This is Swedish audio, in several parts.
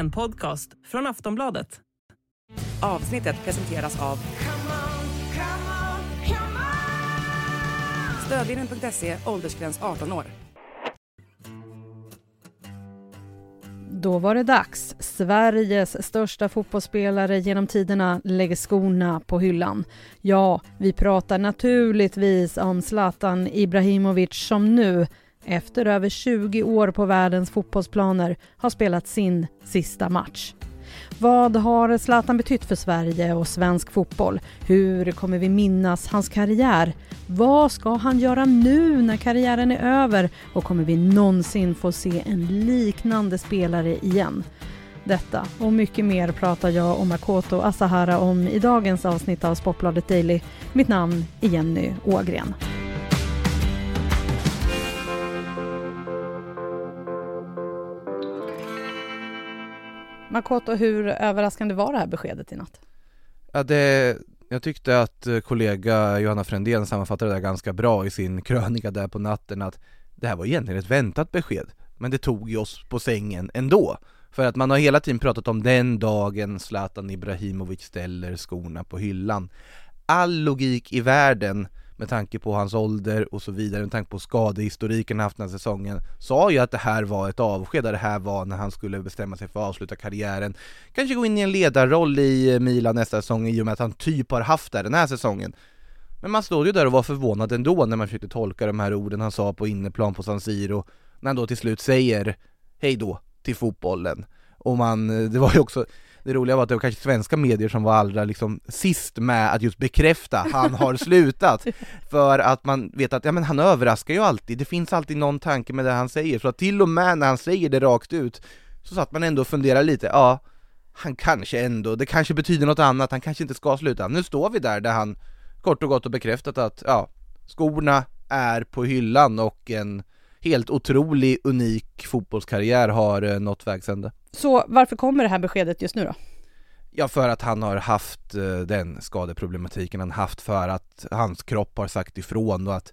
En podcast från Aftonbladet. Avsnittet presenteras av Stödvinnen.se, åldersgräns 18 år. Då var det dags. Sveriges största fotbollsspelare genom tiderna lägger skorna på hyllan. Ja, vi pratar naturligtvis om Zlatan Ibrahimovic som nu, efter över 20 år på världens fotbollsplaner, har spelat sin sista match. Vad har Zlatan betytt för Sverige och svensk fotboll? Hur kommer vi minnas hans karriär? Vad ska han göra nu när karriären är över? Och kommer vi någonsin få se en liknande spelare igen? Detta och mycket mer pratar jag och Makoto Asahara om i dagens avsnitt av Sportbladet Daily. Mitt namn är Jenny Ågren. Makoto, hur överraskande var det här beskedet i natt? Ja, det, jag tyckte att eh, kollega Johanna Frändén sammanfattade det där ganska bra i sin krönika där på natten att det här var egentligen ett väntat besked, men det tog ju oss på sängen ändå. För att man har hela tiden pratat om den dagen Zlatan Ibrahimovic ställer skorna på hyllan. All logik i världen med tanke på hans ålder och så vidare, med tanke på skadehistoriken han haft den här säsongen, sa ju att det här var ett avsked, det här var när han skulle bestämma sig för att avsluta karriären. Kanske gå in i en ledarroll i eh, Milan nästa säsong i och med att han typ har haft det den här säsongen. Men man stod ju där och var förvånad ändå när man försökte tolka de här orden han sa på inneplan på San Siro, när han då till slut säger hej då till fotbollen. Och man, eh, det var ju också det roliga var att det var kanske svenska medier som var allra liksom sist med att just bekräfta han har slutat. För att man vet att, ja men han överraskar ju alltid, det finns alltid någon tanke med det han säger. Så att till och med när han säger det rakt ut, så satt man ändå och funderade lite, ja, han kanske ändå, det kanske betyder något annat, han kanske inte ska sluta. Nu står vi där, där han kort och gott har bekräftat att, ja, skorna är på hyllan och en helt otrolig, unik fotbollskarriär har eh, nått vägs ände. Så varför kommer det här beskedet just nu då? Ja, för att han har haft eh, den skadeproblematiken han haft, för att hans kropp har sagt ifrån och att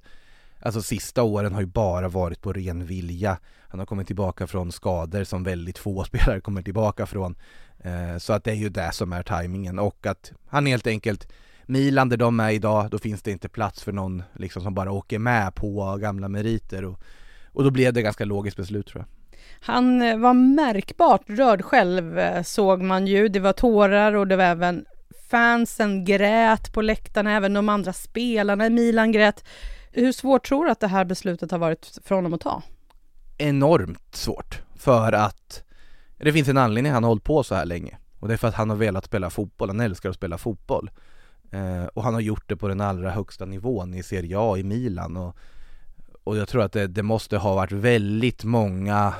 Alltså sista åren har ju bara varit på ren vilja. Han har kommit tillbaka från skador som väldigt få spelare kommer tillbaka från. Eh, så att det är ju det som är tajmingen och att han helt enkelt Milan där de är idag, då finns det inte plats för någon liksom som bara åker med på gamla meriter och, och då blev det ganska logiskt beslut tror jag. Han eh, var märkbart rörd själv eh, såg man ju. Det var tårar och det var även fansen grät på läktarna, även de andra spelarna i Milan grät. Hur svårt tror du att det här beslutet har varit för honom att ta? Enormt svårt, för att det finns en anledning han har hållit på så här länge och det är för att han har velat spela fotboll, han älskar att spela fotboll eh, och han har gjort det på den allra högsta nivån i Serie A i Milan och, och jag tror att det, det måste ha varit väldigt många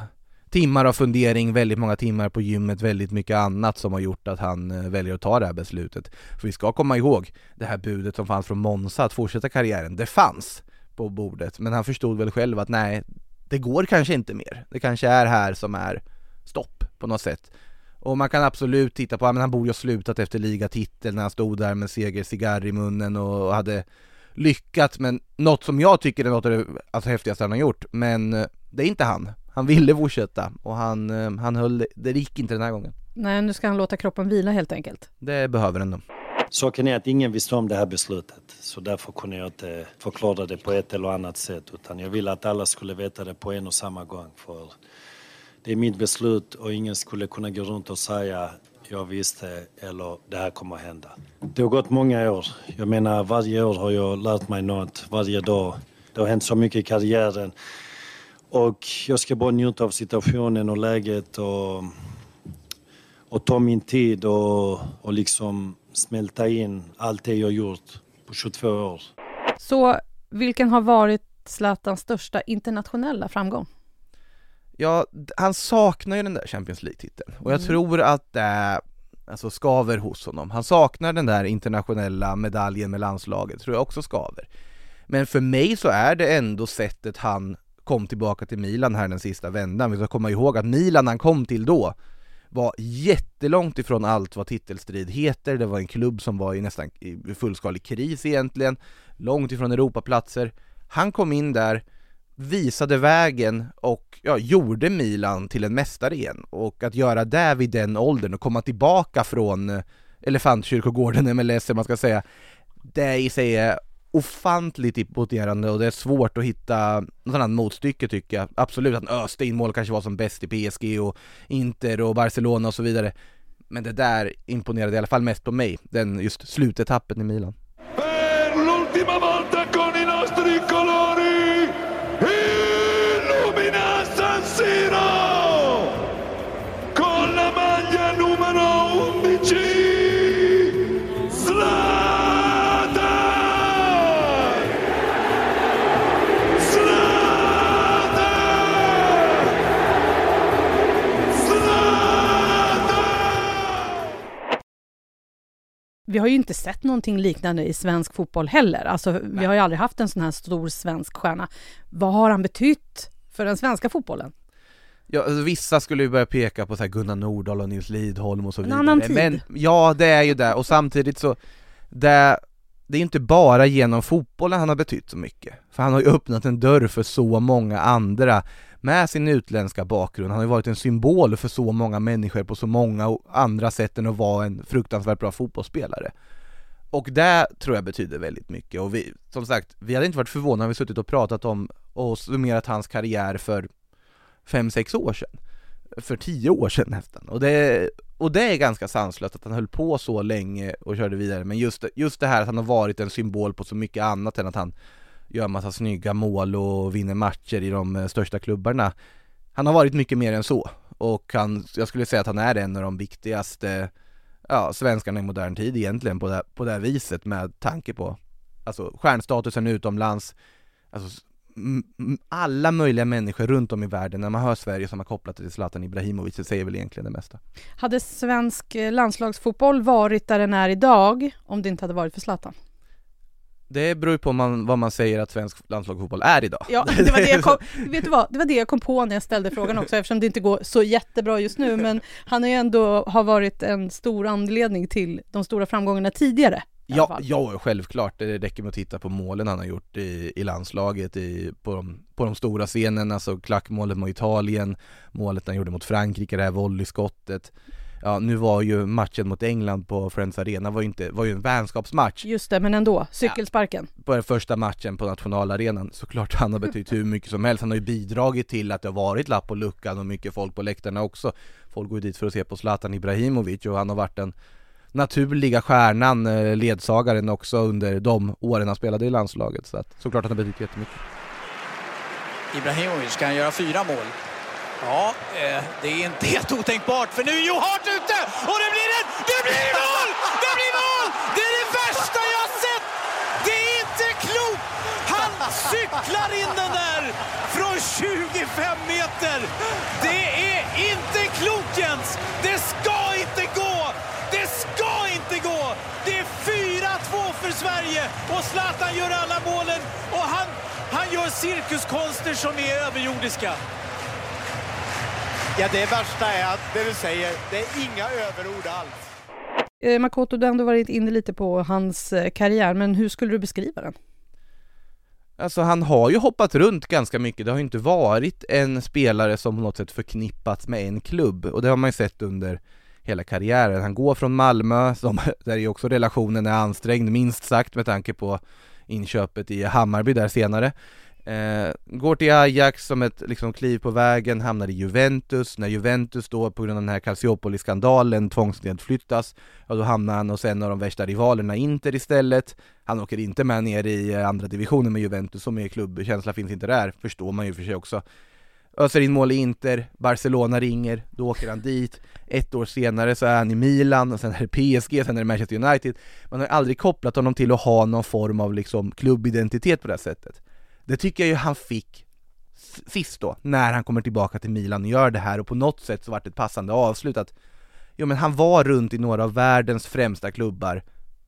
timmar av fundering, väldigt många timmar på gymmet, väldigt mycket annat som har gjort att han eh, väljer att ta det här beslutet. För vi ska komma ihåg det här budet som fanns från Monza att fortsätta karriären, det fanns på bordet, men han förstod väl själv att nej, det går kanske inte mer. Det kanske är här som är stopp på något sätt. Och man kan absolut titta på, men han borde ju ha slutat efter ligatiteln när han stod där med segercigarr i munnen och hade lyckats, men något som jag tycker är något av det alltså, häftigaste han har gjort, men eh, det är inte han han ville fortsätta och han, eh, han höll, det gick inte den här gången. Nej, nu ska han låta kroppen vila helt enkelt. Det behöver den då. Saken är att ingen visste om det här beslutet, så därför kunde jag inte förklara det på ett eller annat sätt, utan jag ville att alla skulle veta det på en och samma gång. För det är mitt beslut och ingen skulle kunna gå runt och säga jag visste eller det här kommer att hända. Det har gått många år. Jag menar varje år har jag lärt mig något, varje dag. Det har hänt så mycket i karriären. Och jag ska bara njuta av situationen och läget och, och ta min tid och, och liksom smälta in allt det jag gjort på 22 år. Så vilken har varit Zlatans största internationella framgång? Ja, han saknar ju den där Champions League-titeln och jag mm. tror att det alltså skaver hos honom. Han saknar den där internationella medaljen med landslaget, tror jag också skaver. Men för mig så är det ändå sättet han kom tillbaka till Milan här den sista vändan. Vi ska komma ihåg att Milan han kom till då var jättelångt ifrån allt vad titelstrid heter, det var en klubb som var i nästan i fullskalig kris egentligen, långt ifrån Europaplatser. Han kom in där, visade vägen och ja, gjorde Milan till en mästare igen. Och att göra det vid den åldern och komma tillbaka från eh, Elefantkyrkogården, MLS man ska säga, det i sig är ofantligt imponerande och det är svårt att hitta något annat motstycke tycker jag. Absolut att han öste in mål kanske var som bäst i PSG och Inter och Barcelona och så vidare. Men det där imponerade i alla fall mest på mig, den just slutetappen i Milan. Vi har ju inte sett någonting liknande i svensk fotboll heller. Alltså, vi har ju aldrig haft en sån här stor svensk stjärna. Vad har han betytt för den svenska fotbollen? Ja, alltså, vissa skulle ju börja peka på så här Gunnar Nordahl och Nils Lidholm och så En vidare annan tid. Men ja, det är ju det, och samtidigt så det, det är inte bara genom fotbollen han har betytt så mycket För han har ju öppnat en dörr för så många andra med sin utländska bakgrund, han har ju varit en symbol för så många människor på så många andra sätt än att vara en fruktansvärt bra fotbollsspelare. Och det tror jag betyder väldigt mycket. Och vi, som sagt, vi hade inte varit förvånade om vi suttit och pratat om och summerat hans karriär för fem sex år sedan. För tio år sedan nästan. Och det, och det är ganska sanslöst att han höll på så länge och körde vidare. Men just, just det här att han har varit en symbol på så mycket annat än att han gör massa snygga mål och vinner matcher i de eh, största klubbarna Han har varit mycket mer än så och han, jag skulle säga att han är en av de viktigaste ja, svenskarna i modern tid egentligen på det, på det här viset med tanke på alltså stjärnstatusen utomlands alltså alla möjliga människor runt om i världen, när man hör Sverige som har kopplat det till Zlatan Ibrahimovic, så säger väl egentligen det mesta. Hade svensk eh, landslagsfotboll varit där den är idag om det inte hade varit för Zlatan? Det beror ju på man, vad man säger att svensk landslagsfotboll är idag. Ja, det var det, jag kom, vet du vad? det var det jag kom på när jag ställde frågan också eftersom det inte går så jättebra just nu men han har ju ändå har varit en stor anledning till de stora framgångarna tidigare. Ja, ja, självklart. Det räcker med att titta på målen han har gjort i, i landslaget, i, på, de, på de stora scenerna, alltså klackmålet mot Italien, målet han gjorde mot Frankrike, det här volleyskottet. Ja, nu var ju matchen mot England på Friends Arena var ju, inte, var ju en vänskapsmatch Just det, men ändå. Cykelsparken. på den första matchen på nationalarenan. Såklart han har betytt hur mycket som helst. Han har ju bidragit till att det har varit lapp på luckan och mycket folk på läktarna också. Folk går ju dit för att se på Zlatan Ibrahimovic och han har varit den naturliga stjärnan, eh, ledsagaren också under de åren han spelade i landslaget. Så att, såklart han har betytt jättemycket. Ibrahimovic kan göra fyra mål. Ja, eh, det är inte helt otänkbart för nu är Johart ute och det blir en... Det blir mål! Det blir mål! Det är det värsta jag har sett! Det är inte klokt! Han cyklar in den där från 25 meter! Det är inte klokt Jens! Det ska inte gå! Det ska inte gå! Det är 4-2 för Sverige och Zlatan gör alla målen och han, han gör cirkuskonster som är överjordiska. Ja, det värsta är att det du säger, det är inga överord alls. Eh, Makoto, du har ändå varit inne lite på hans eh, karriär, men hur skulle du beskriva den? Alltså han har ju hoppat runt ganska mycket, det har ju inte varit en spelare som på något sätt förknippats med en klubb och det har man ju sett under hela karriären. Han går från Malmö, som, där ju också relationen är ansträngd minst sagt med tanke på inköpet i Hammarby där senare. Eh, går till Ajax som ett liksom, kliv på vägen, hamnar i Juventus, när Juventus då på grund av den här Calciopoli-skandalen tvångsnedflyttas, ja då hamnar han hos en av de värsta rivalerna Inter istället. Han åker inte med ner i eh, andra divisionen med Juventus, så mycket klubbkänsla finns inte där, förstår man ju för sig också. Öser in mål i Inter, Barcelona ringer, då åker han dit. Ett år senare så är han i Milan, och sen är det PSG, sen är det Manchester United. Man har aldrig kopplat honom till att ha någon form av liksom klubbidentitet på det här sättet. Det tycker jag ju han fick sist då, när han kommer tillbaka till Milan och gör det här och på något sätt så vart det ett passande avslut att Jo men han var runt i några av världens främsta klubbar.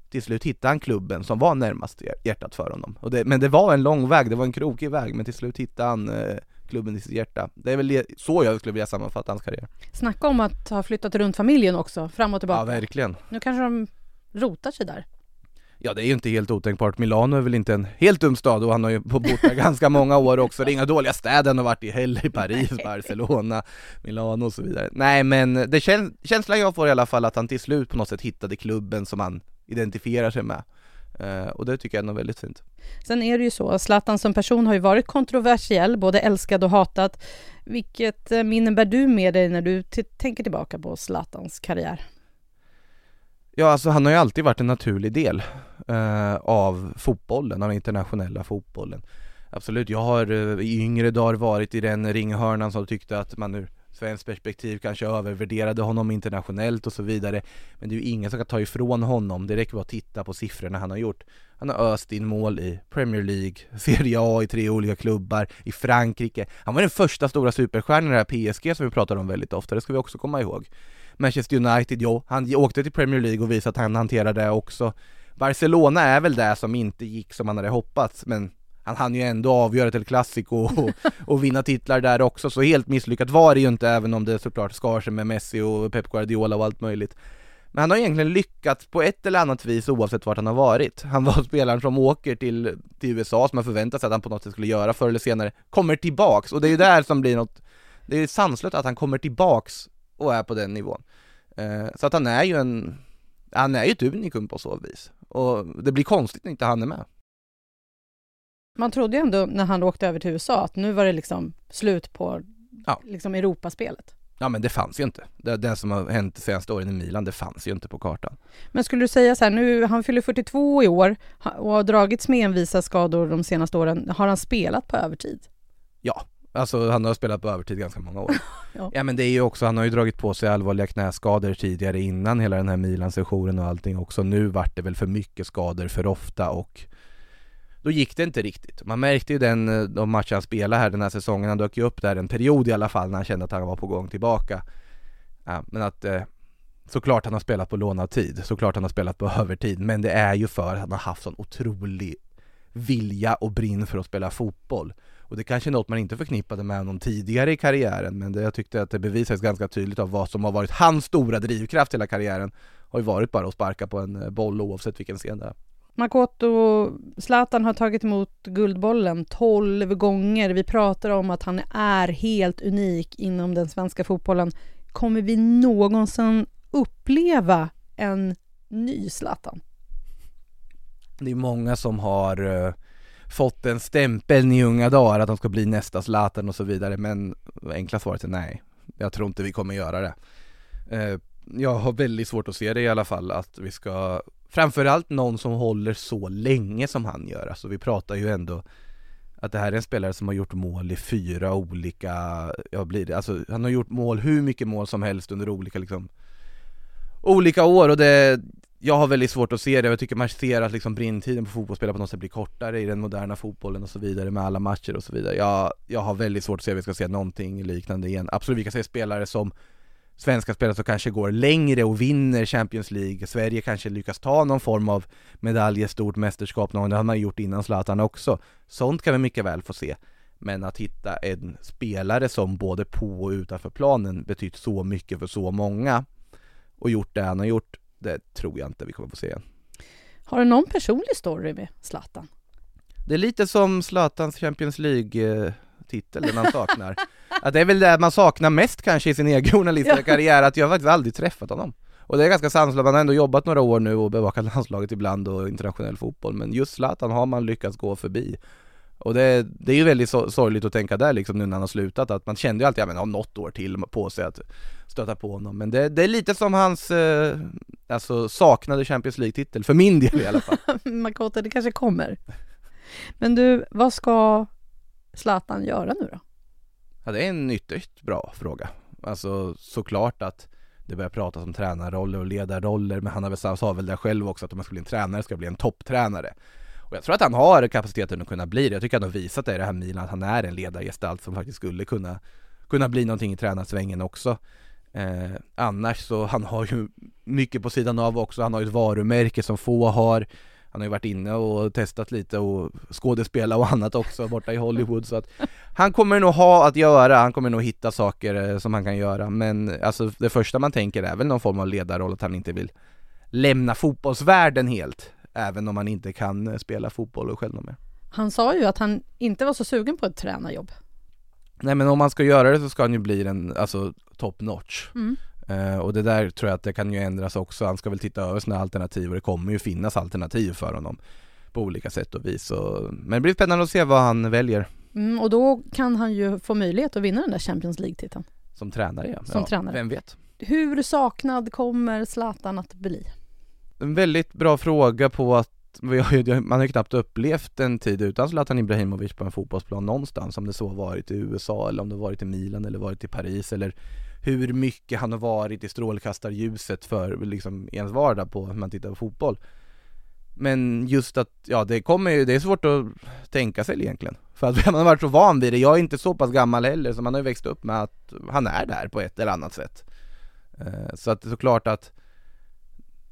Till slut hittade han klubben som var närmast hjär- hjärtat för honom. Och det, Men det var en lång väg, det var en krokig väg men till slut hittade han eh, klubben i sitt hjärta. Det är väl så jag skulle vilja sammanfatta hans karriär. Snacka om att ha flyttat runt familjen också, fram och Ja tillbaka. verkligen. Nu kanske de rotar sig där. Ja det är ju inte helt otänkbart, Milano är väl inte en helt dum stad och han har ju bott där ganska många år också, det är inga dåliga städer han har varit i heller, i Paris, Barcelona, Milano och så vidare. Nej men det kän känslan jag får i alla fall att han till slut på något sätt hittade klubben som han identifierar sig med. Uh, och det tycker jag är nog väldigt fint. Sen är det ju så, Zlatan som person har ju varit kontroversiell, både älskad och hatad. Vilket eh, minnen bär du med dig när du tänker tillbaka på Zlatans karriär? Ja, alltså han har ju alltid varit en naturlig del eh, av fotbollen, av den internationella fotbollen. Absolut, jag har eh, i yngre dagar varit i den ringhörnan som tyckte att man ur svenskt perspektiv kanske övervärderade honom internationellt och så vidare. Men det är ju ingen som kan ta ifrån honom, det räcker bara att titta på siffrorna han har gjort. Han har öst in mål i Premier League, Serie A i tre olika klubbar, i Frankrike. Han var den första stora superstjärnan i det här PSG som vi pratar om väldigt ofta, det ska vi också komma ihåg. Manchester United, jo, han åkte till Premier League och visade att han hanterade det också. Barcelona är väl det som inte gick som han hade hoppats, men han hann ju ändå avgöra till Clasico och, och vinna titlar där också, så helt misslyckat var det ju inte även om det såklart skar sig med Messi och Pep Guardiola och allt möjligt. Men han har egentligen lyckats på ett eller annat vis oavsett vart han har varit. Han var spelaren som åker till, till USA som man förväntat sig att han på något sätt skulle göra förr eller senare, kommer tillbaks och det är ju där som blir något, det är sanslöst att han kommer tillbaks och är på den nivån. Eh, så att han är ju en, han är ju ett unikum på så vis. Och det blir konstigt när inte han är med. Man trodde ju ändå när han åkte över till USA att nu var det liksom slut på ja. liksom Europaspelet. Ja men det fanns ju inte. Det, det som har hänt de senaste åren i Milan, det fanns ju inte på kartan. Men skulle du säga så här, nu, han fyller 42 i år och har dragits med envisa skador de senaste åren. Har han spelat på övertid? Ja, alltså han har spelat på övertid ganska många år. ja. ja. men det är ju också, han har ju dragit på sig allvarliga knäskador tidigare innan hela den här Milan-sessionen och allting också. Nu vart det väl för mycket skador för ofta och då gick det inte riktigt. Man märkte ju den, eh, de matcher han spelade här den här säsongen, han dök ju upp där en period i alla fall när han kände att han var på gång tillbaka. Ja, men att eh, såklart han har spelat på lånad tid, såklart han har spelat på övertid, men det är ju för att han har haft sån otrolig vilja och brinn för att spela fotboll. Och det kanske är något man inte förknippade med honom tidigare i karriären, men det, jag tyckte att det bevisades ganska tydligt av vad som har varit hans stora drivkraft hela karriären, har ju varit bara att sparka på en eh, boll oavsett vilken scen det är. Makoto Zlatan har tagit emot Guldbollen 12 gånger. Vi pratar om att han är helt unik inom den svenska fotbollen. Kommer vi någonsin uppleva en ny Zlatan? Det är många som har uh, fått en stämpel i unga dagar att de ska bli nästa Zlatan och så vidare men enkla svaret är nej. Jag tror inte vi kommer göra det. Eh, jag har väldigt svårt att se det i alla fall att vi ska Framförallt någon som håller så länge som han gör, alltså vi pratar ju ändå att det här är en spelare som har gjort mål i fyra olika, ja blir det, alltså han har gjort mål, hur mycket mål som helst under olika liksom Olika år och det, jag har väldigt svårt att se det, jag tycker man ser att liksom brintiden på fotbollsspelare på något sätt blir kortare i den moderna fotbollen och så vidare med alla matcher och så vidare Jag, jag har väldigt svårt att se att vi ska se någonting liknande igen, absolut vi kan se spelare som svenska spelare som kanske går längre och vinner Champions League. Sverige kanske lyckas ta någon form av medalj, stort mästerskap någon, gång, det har man gjort innan Zlatan också. Sånt kan vi mycket väl få se. Men att hitta en spelare som både på och utanför planen betytt så mycket för så många och gjort det han har gjort, det tror jag inte vi kommer få se igen. Har du någon personlig story med Zlatan? Det är lite som Zlatans Champions League-titel, den han saknar. Att det är väl det man saknar mest kanske i sin egen journalistiska karriär, att jag faktiskt aldrig träffat honom. Och det är ganska sanslöst, man har ändå jobbat några år nu och bevakat landslaget ibland och internationell fotboll, men just Zlatan har man lyckats gå förbi. Och det, det är ju väldigt sorgligt att tänka där liksom nu när han har slutat, att man kände ju alltid att han har något år till på sig att stöta på honom. Men det, det är lite som hans, eh, alltså saknade Champions League-titel, för min del i alla fall. Makoto, det kanske kommer. Men du, vad ska Zlatan göra nu då? Ja, det är en ytterst bra fråga. Alltså såklart att det börjar pratas om tränarroller och ledarroller, men han har väl, sa väl det själv också att om man ska bli en tränare ska bli en topptränare. Och jag tror att han har kapaciteten att kunna bli det. Jag tycker han har visat det i det här Milan, att han är en ledargestalt som faktiskt skulle kunna, kunna bli någonting i tränarsvängen också. Eh, annars så, han har ju mycket på sidan av också, han har ju ett varumärke som få har. Han har ju varit inne och testat lite och skådespela och annat också borta i Hollywood så att Han kommer nog ha att göra, han kommer nog hitta saker eh, som han kan göra men alltså det första man tänker är väl någon form av ledarroll att han inte vill lämna fotbollsvärlden helt även om man inte kan eh, spela fotboll och själv med. Han sa ju att han inte var så sugen på ett tränarjobb. Nej men om man ska göra det så ska han ju bli en, alltså top notch. Mm. Eh, och det där tror jag att det kan ju ändras också, han ska väl titta över sina alternativ och det kommer ju finnas alternativ för honom på olika sätt och vis. Så, men det blir spännande att se vad han väljer. Mm, och då kan han ju få möjlighet att vinna den där Champions League-titeln. Som tränare ja. Som ja, tränare. Vem vet? Hur saknad kommer Zlatan att bli? En väldigt bra fråga på att vi har ju, man har ju knappt upplevt en tid utan Zlatan Ibrahimovic på en fotbollsplan någonstans, om det så varit i USA eller om det varit i Milan eller varit i Paris eller hur mycket han har varit i strålkastarljuset för liksom ens vardag på när man tittar på fotboll. Men just att, ja det kommer ju, det är svårt att tänka sig egentligen. För att man har varit så van vid det, jag är inte så pass gammal heller så man har ju växt upp med att han är där på ett eller annat sätt. Eh, så att det är såklart att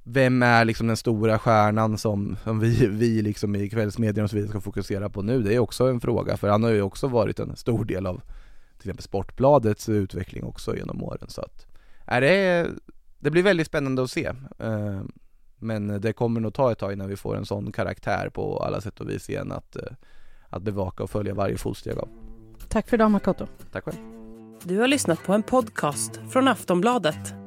vem är liksom den stora stjärnan som, som vi, vi liksom i kvällsmedierna och så vidare ska fokusera på nu? Det är också en fråga, för han har ju också varit en stor del av till exempel Sportbladets utveckling också genom åren så att, är det, det blir väldigt spännande att se. Eh, men det kommer nog ta ett tag innan vi får en sån karaktär på alla sätt och vis igen att, eh, att bevaka och följa varje fotsteg av. Tack för idag Makoto. Tack själv. Du har lyssnat på en podcast från Aftonbladet.